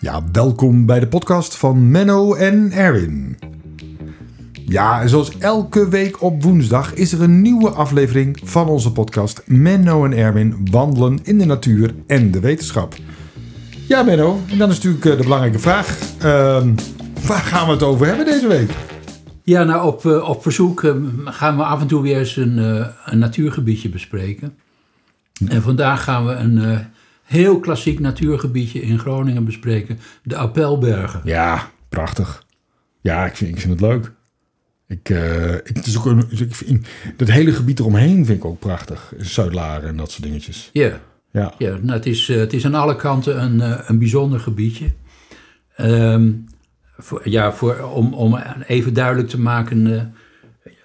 Ja, welkom bij de podcast van Menno en Erwin. Ja, zoals elke week op woensdag is er een nieuwe aflevering van onze podcast Menno en Erwin wandelen in de natuur en de wetenschap. Ja, Menno, en dan is natuurlijk eh, de belangrijke vraag: ehm, waar gaan we het over hebben deze week? Ja, nou op, eh, op verzoek eh, gaan we af en toe weer eens een, eh, een natuurgebiedje bespreken. En vandaag gaan we een heel klassiek natuurgebiedje in Groningen bespreken. De Appelbergen. Ja, prachtig. Ja, ik vind, ik vind het leuk. Ik, eh, ik, het is ook een, ik vind, dat hele gebied eromheen vind ik ook prachtig. Zuid-Laren en dat soort dingetjes. Ja, Ja, ja nou, het, is, eh, het is aan alle kanten een, eh, een bijzonder gebiedje. Ehm, voor, ja, voor, om, om even duidelijk te maken...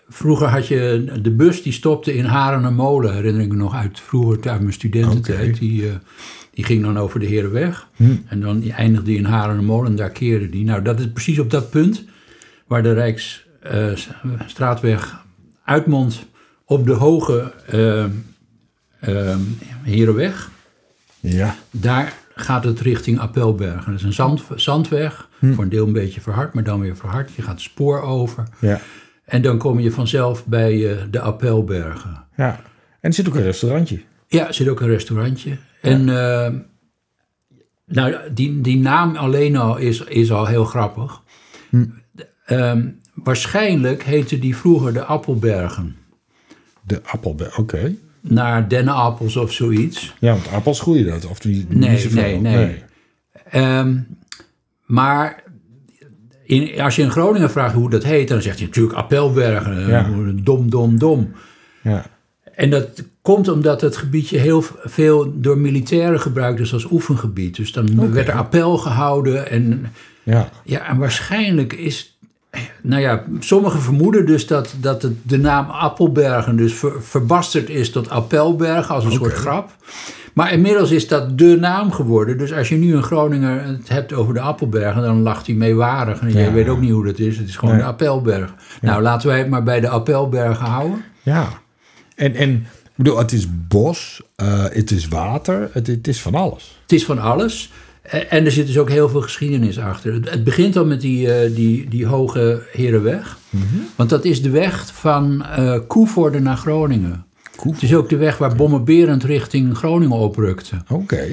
vroeger had je de bus die stopte in Haren en Molen. Herinner ik me nog uit vroeger, uit mijn studententijd. Die, eh, die ging dan over de Herenweg. En dan eindigde die in Haren en Molen en daar keerde die. Nou, dat is precies op dat punt waar de Rijksstraatweg uitmondt op de hoge eh, eh, Herenweg. ja. Daar gaat het richting Appelbergen. Dat is een zand, zandweg, voor een deel een beetje verhard, maar dan weer verhard. Je gaat het spoor over. ja. En dan kom je vanzelf bij eh, de Appelbergen. Ja, en er zit ook een restaurantje. Ja, er zit ook een restaurantje. En eh, nou, die, die naam alleen al is, is al heel grappig. Ehm, waarschijnlijk heette die vroeger de Appelbergen. De appelberg, oké. Naar dennenappels of zoiets. Ja, want appels groeien dat. Of die, Nee, niet zoveel. nee, nee. Ehm, maar in, als je in Groningen vraagt hoe dat heet, dan zegt hij natuurlijk Appelbergen. eh, Ja. Dom, dom, dom. Ja, En dat komt omdat het gebiedje heel veel door militairen gebruikt is als oefengebied. Dus dan werd er appel gehouden. En, ja. ja, en waarschijnlijk is. Nou ja, sommigen vermoeden dus dat, dat het, de naam Appelbergen dus ver- verbasterd is tot Appelbergen als een soort grap. Maar inmiddels is dat de naam geworden. Dus als je nu een Groninger het hebt over de Appelbergen, dan lacht hij meewarig. En Ja. je weet ook niet hoe dat is. Het is gewoon Nee. de Appelberg. Nou, laten wij het maar bij de Appelbergen houden. ja. En, en ik bedoel, het is bos, eh, het is water, het, het is van alles. Het is van alles. En er zit dus ook heel veel geschiedenis achter. Het- begint al met die, eh, die, die hoge Herenweg. Want dat is de weg van eh Koevoorde naar Groningen. Het is ook de weg waar Bommenberend richting Groningen oprukte. Oké.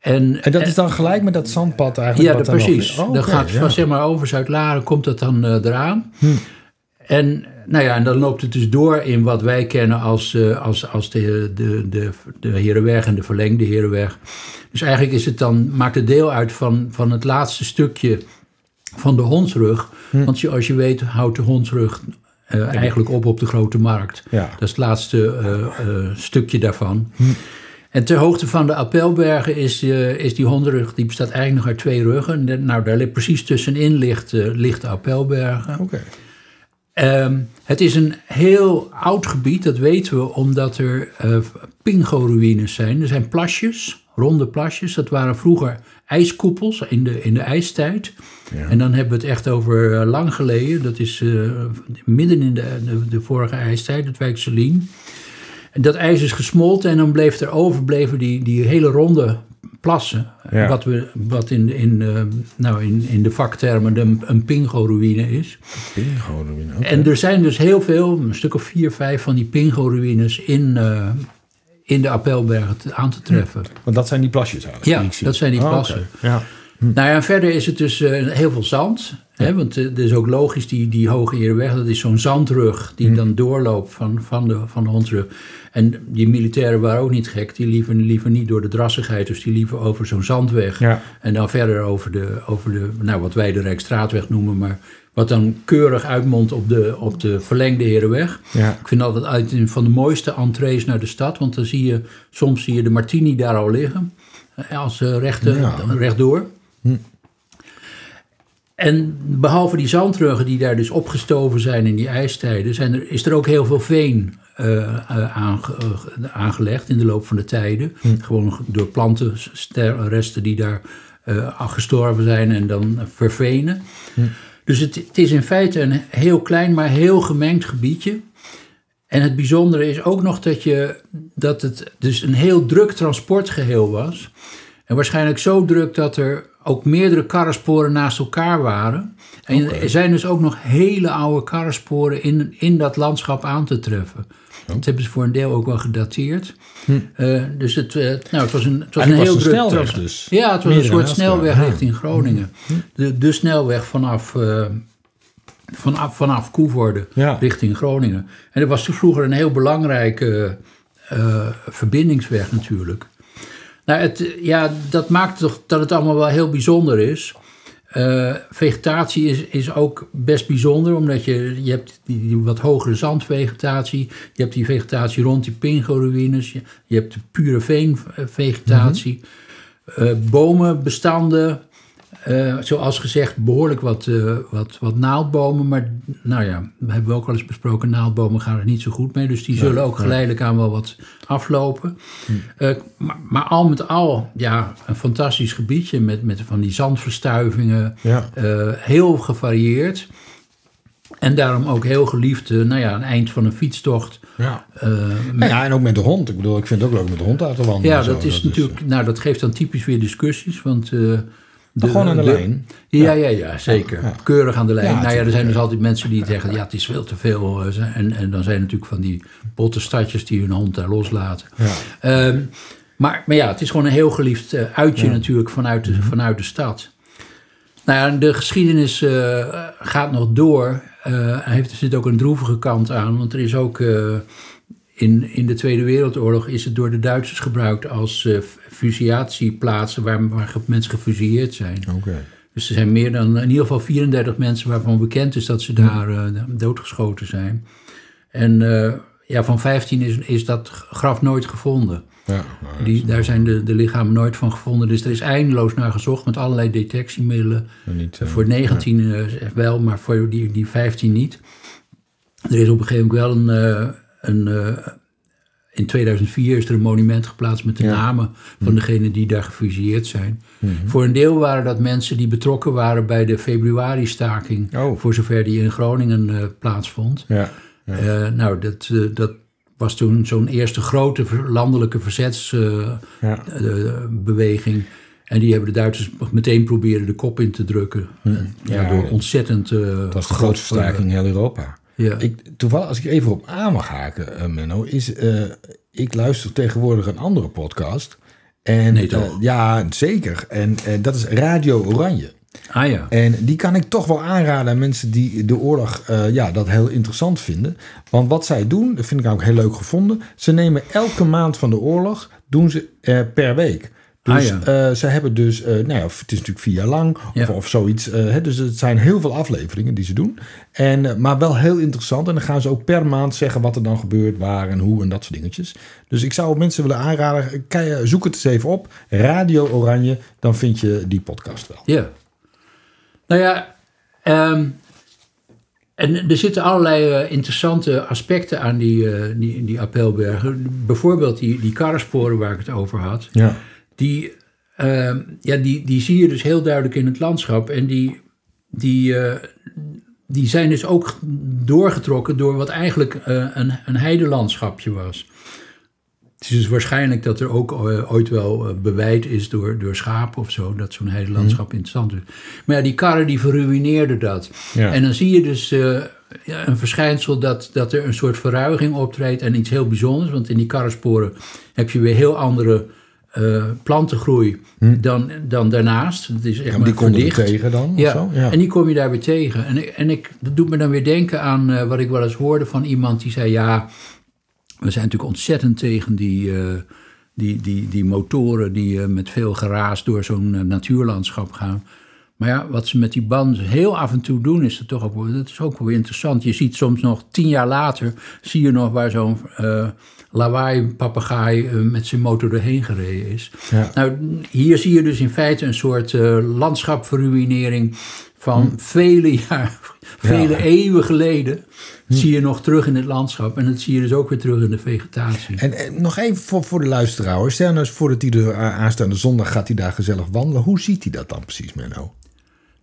En, En dat is dan gelijk met dat zandpad eigenlijk? ja, wat dat, daar nog precies. Oh, oké, gaat ja. van zeg maar over Zuid-Laren, komt dat dan eh, eraan. En, nou ja, en dan loopt het dus door in wat wij kennen als, eh, als, als de, de, de, de Herenweg en de verlengde Herenweg. Dus eigenlijk is het dan, maakt het deel uit van, van het laatste stukje van de hondsrug. Want zoals je weet houdt de hondsrug eh, eigenlijk op op de Grote Markt. Ja. Dat is het laatste eh, eh, stukje daarvan. En ter hoogte van de Appelbergen is, is die hondenrug, die bestaat eigenlijk nog uit twee ruggen. Nou, daar ligt precies tussenin ligt, ligt de Appelbergen. Oké. Ehm, het is een heel oud gebied, dat weten we, omdat er pingo-ruïnes zijn. Er zijn plasjes, ronde plasjes. Dat waren vroeger ijskoepels in de, in de ijstijd. Ja. En dan hebben we het echt over eh, lang geleden. Dat is eh, midden in de, de, de vorige ijstijd, het wijk Selien. En dat ijs is gesmolten en dan bleef er overbleven die, die hele ronde plassen. Ja. Wat, we, wat in, in, eh, nou in, in de vaktermen de, een pingo-ruïne is. Bingo, Ruïne, oké. En er zijn dus heel veel, een stuk of vier, vijf van die pingo-ruïnes in, in de Appelbergen te- aan te treffen. Want dat zijn die plasjes eigenlijk. Ja, die ik zie. dat zijn die Oh, plassen. Ja. Nou ja, verder is het dus eh, heel veel zand. Hè, want eh, het is ook logisch, die, die hoge Herenweg, dat is zo'n zandrug die dan doorloopt van, van, de, van de hondsrug. En die militairen waren ook niet gek, die liever, liever niet door de drassigheid, dus die liever over zo'n zandweg. Ja. En dan verder over de, over de, nou wat wij de Rijksstraatweg noemen, maar wat dan keurig uitmondt op de, op de verlengde Herenweg. Ja. Ik vind altijd uit een van de mooiste entrees naar de stad, want dan zie je, soms zie je de Martini daar al liggen, eh, als rechte, Ja. rechtdoor. En behalve die zandruggen die daar dus opgestoven zijn in die ijstijden, zijn er, is er ook heel veel veen eh, eh, aange- eh, aangelegd in de loop van de tijden. Gewoon door plantenresten die daar eh, gestorven zijn en dan vervenen. Dus het, het is in feite een heel klein, maar heel gemengd gebiedje. En het bijzondere is ook nog dat, je, dat het dus een heel druk transportgeheel was. En waarschijnlijk zo druk dat er ook meerdere karrensporen naast elkaar waren. En er zijn dus ook nog hele oude karrensporen in, in dat landschap aan te treffen. Dat hebben ze voor een deel ook wel gedateerd. Eh, dus het, eh, nou, het was een, het was En een heel was een druk snelweg dus. Ja, het was een soort snelweg richting Groningen. De, de snelweg vanaf, eh, vanaf, vanaf Koevoorde Ja. richting Groningen. En dat was vroeger een heel belangrijke verbindingsweg natuurlijk. Nou, het, ja, dat maakt toch dat het allemaal wel heel bijzonder is. Eh, vegetatie is, is ook best bijzonder, omdat je, je hebt die, die wat hogere zandvegetatie. Je hebt die vegetatie rond die pingo-ruïnes. Je, je hebt de pure veenvegetatie. Eh, bomenbestanden, eh, zoals gezegd, behoorlijk wat, eh, wat, wat naaldbomen. Maar nou ja, we hebben ook al eens besproken, naaldbomen gaan er niet zo goed mee. Dus die zullen ook geleidelijk aan wel wat aflopen. Eh, maar, maar al met al, ja, een fantastisch gebiedje met, met van die zandverstuivingen. Ja. Heel gevarieerd. En daarom ook heel geliefd, nou ja, een eind van een fietstocht. Ja. ja, en ook met de hond. Ik bedoel, ik vind het ook leuk met de hond uit te wandelen. ja, zo. dat is natuurlijk, nou dat geeft dan typisch weer discussies, want... de, gewoon aan de lijn. Ja, ja, ja, zeker. Ja. Keurig aan de lijn. Ja, nou ja, er zijn dus altijd mensen die zeggen, ja, het is veel te veel. eh, En, en dan zijn er natuurlijk van die botte stadjes die hun hond daar loslaten. Ja. Ehm, maar, maar ja, het is gewoon een heel geliefd eh, uitje natuurlijk vanuit de, vanuit de stad. Nou ja, de geschiedenis eh, gaat nog door. Heeft, er zit ook een droevige kant aan, want er is ook... in, in de Tweede Wereldoorlog is het door de Duitsers gebruikt als fusatieplaatsen waar, waar mensen gefusilleerd zijn. Oké. Dus er zijn meer dan in ieder geval 34 mensen waarvan bekend is dat ze daar eh, doodgeschoten zijn. En eh, ja, van 15 is, is dat graf nooit gevonden. Ja, nou, Die, daar zijn de, de lichamen nooit van gevonden. Dus er is eindeloos naar gezocht met allerlei detectiemiddelen. niet, voor 19 eh, wel, maar voor die, die 15 niet. Er is op een gegeven moment wel een. Eh, een in 2004 is er een monument geplaatst met de Ja. namen Hm. van degenen die daar gefusilleerd zijn. Mhm. Voor een deel waren dat mensen die betrokken waren bij de februari-staking. Oh. Voor zover die in Groningen eh, plaatsvond. Ja. Eh, nou, dat, dat was toen zo'n eerste grote landelijke verzetsbeweging. en die hebben de Duitsers meteen proberen de kop in te drukken. ja, Ja, door ontzettend... Dat was de grootste staking in heel Europa. Ja. Ik, toevallig, als ik even op aan mag haken, eh, Menno, is... eh, ik luister tegenwoordig een andere podcast. En, Nee, toch? eh, ja, zeker. En dat is Radio Oranje. ah ja. En die kan ik toch wel aanraden aan mensen die de oorlog ja, dat heel interessant vinden. Want wat zij doen, dat vind ik ook heel leuk gevonden. Ze nemen elke maand van de oorlog, doen ze per week. Dus Ah, ja. eh, ze hebben dus, eh, nou ja, het is natuurlijk vier jaar lang of, Ja. of zoiets. eh, hè, dus het zijn heel veel afleveringen die ze doen. En, maar wel heel interessant. En dan gaan ze ook per maand zeggen wat er dan gebeurt, waar en hoe en dat soort dingetjes. Dus ik zou mensen willen aanraden, zoek het eens even op. Radio Oranje, dan vind je die podcast wel. Ja. Nou ja, ehm, en er zitten allerlei interessante aspecten aan die, die, die appelbergen. Bijvoorbeeld die, die karrensporen waar ik het over had. Ja. Die, ehm, ja, die, die zie je dus heel duidelijk in het landschap. En die, die, eh, die zijn dus ook doorgetrokken door wat eigenlijk eh, een, een heidelandschapje was. Het is dus waarschijnlijk dat er ook eh, ooit wel bewijd is door, door schapen of zo, dat zo'n heidelandschap in stand is. Maar ja, die karren die verruineerden dat. Ja. En dan zie je dus een verschijnsel dat, dat er een soort verruiging optreedt en iets heel bijzonders. Want in die karrensporen heb je weer heel andere eh, plantengroei dan, dan daarnaast. Het is echt Hm. Ja, maar die er verdicht. tegen dan? Ja, Of zo? ja. en die kom je daar weer tegen. En, en ik, dat doet me dan weer denken aan eh, wat ik wel eens hoorde van iemand die zei: Ja, we zijn natuurlijk ontzettend tegen die, eh, die, die, die motoren die met veel geraas door zo'n natuurlandschap gaan. Maar ja, wat ze met die banden heel af en toe doen, is dat toch ook, dat is ook wel weer interessant. Je ziet soms nog tien jaar later, zie je nog waar zo'n eh lawaai-papegaai eh, met zijn motor doorheen gereden is. Ja. Nou, hier zie je dus in feite een soort eh landschapverruinering van vele jaar, vele Ja. eeuwen geleden. Zie je nog terug in het landschap en dat zie je dus ook weer terug in de vegetatie. En, en nog even voor, voor de luisteraar. Stel nou eens voor dat hij de aanstaande zondag gaat hij daar gezellig wandelen. Hoe ziet hij dat dan precies, Menno?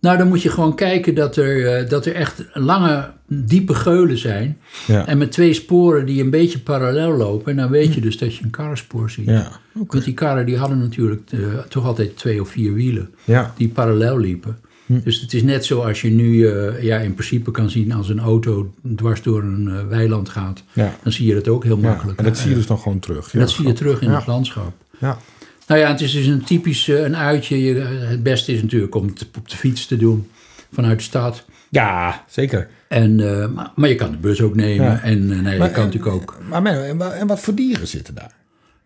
Nou, dan moet je gewoon kijken dat er, eh, dat er echt lange, diepe geulen zijn. Ja. En met twee sporen die een beetje parallel lopen. En dan weet je dus dat je een karrenspoor ziet. Ja. Want die karren die hadden natuurlijk eh, toch altijd twee of vier wielen. Ja. Die parallel liepen. Dus het is net zoals je nu eh, ja, in principe kan zien als een auto dwars door een weiland gaat. Dan zie je dat ook heel Ja. makkelijk. En dat zie je dus nog gewoon terug. En dat zie je terug in het landschap. Ja. Nou ja, het is dus een typisch eh, een uitje. Je, het beste is natuurlijk om het op de fiets te doen vanuit de stad. ja, zeker. En, eh, maar, maar je kan de bus ook nemen. Ja. En eh, nee, Maar, je kan eh, natuurlijk ook. Maar en, en wat voor dieren zitten daar?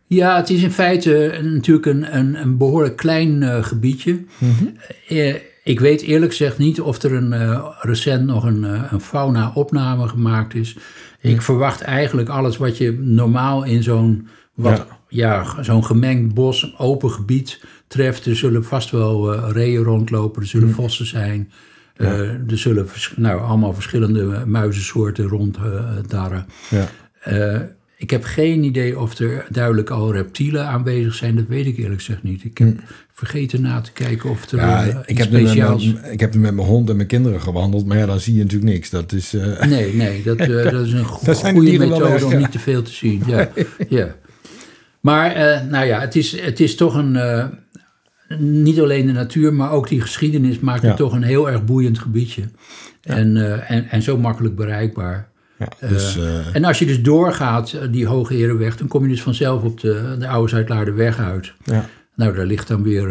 Ja, het is in feite natuurlijk een, een, een behoorlijk klein eh, gebiedje. Eh, ik weet eerlijk gezegd niet of er een, eh, recent nog een, eh, een fauna-opname gemaakt is. Ik verwacht eigenlijk alles wat je normaal in zo'n wat, ja. Zo'n gemengd bos, open gebied treft. Er zullen vast wel eh reeën rondlopen, er zullen vossen zijn. eh, er zullen nou, allemaal verschillende muizensoorten ronddarren. Ja. Eh, ik heb geen idee of er duidelijk al reptielen aanwezig zijn. Dat weet ik eerlijk gezegd niet. Ik heb vergeten na te kijken of er. Ja, ik, heb met speciaals... mijn- ik heb met mijn hond en mijn kinderen gewandeld, maar ja, dan zie je natuurlijk niks. Dat is, Nee, nee, dat, dat is een go- goede methode om ja. niet te veel te zien. Ja, ja. Maar eh, nou ja, het is, het is toch een... eh, niet alleen de natuur, maar ook die geschiedenis maakt Ja. het toch een heel erg boeiend gebiedje. En, eh, en, en zo makkelijk bereikbaar. ja, dus, En als je dus doorgaat, die Hoge Herenweg, dan kom je dus vanzelf op de, de Oude Zuidlaarderweg uit. ja. Nou, daar ligt dan weer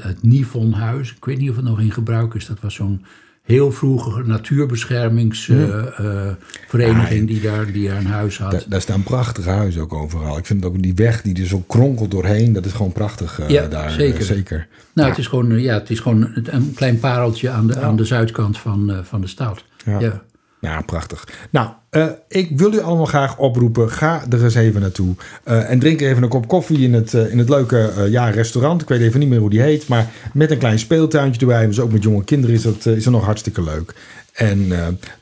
het Nivonhuis. Ik weet niet of het nog in gebruik is. Dat was zo'n heel vroege natuurbeschermingsvereniging die, daar, die daar een huis had. Daar, daar staan prachtige huizen ook overal. Ik vind ook die weg die er zo kronkelt doorheen, dat is gewoon prachtig eh, Ja, daar. eh, zeker. zeker. nou, het is gewoon, ja, het is gewoon een- een klein pareltje aan de, aan de zuidkant van, eh, van de stad. Ja. Ja. Ja, prachtig. Nou, eh, ik wil u allemaal graag oproepen. Ga er eens even naartoe. Eh, en drink even een kop koffie in het, eh, in het leuke ja, restaurant. Ik weet even niet meer hoe die heet. Maar met een klein speeltuintje erbij. Dus ook met jonge kinderen is dat, is dat nog hartstikke leuk. En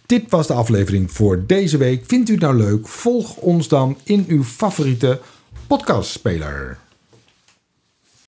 dit was de aflevering voor deze week. Vindt u het nou leuk? Volg ons dan in uw favoriete podcastspeler.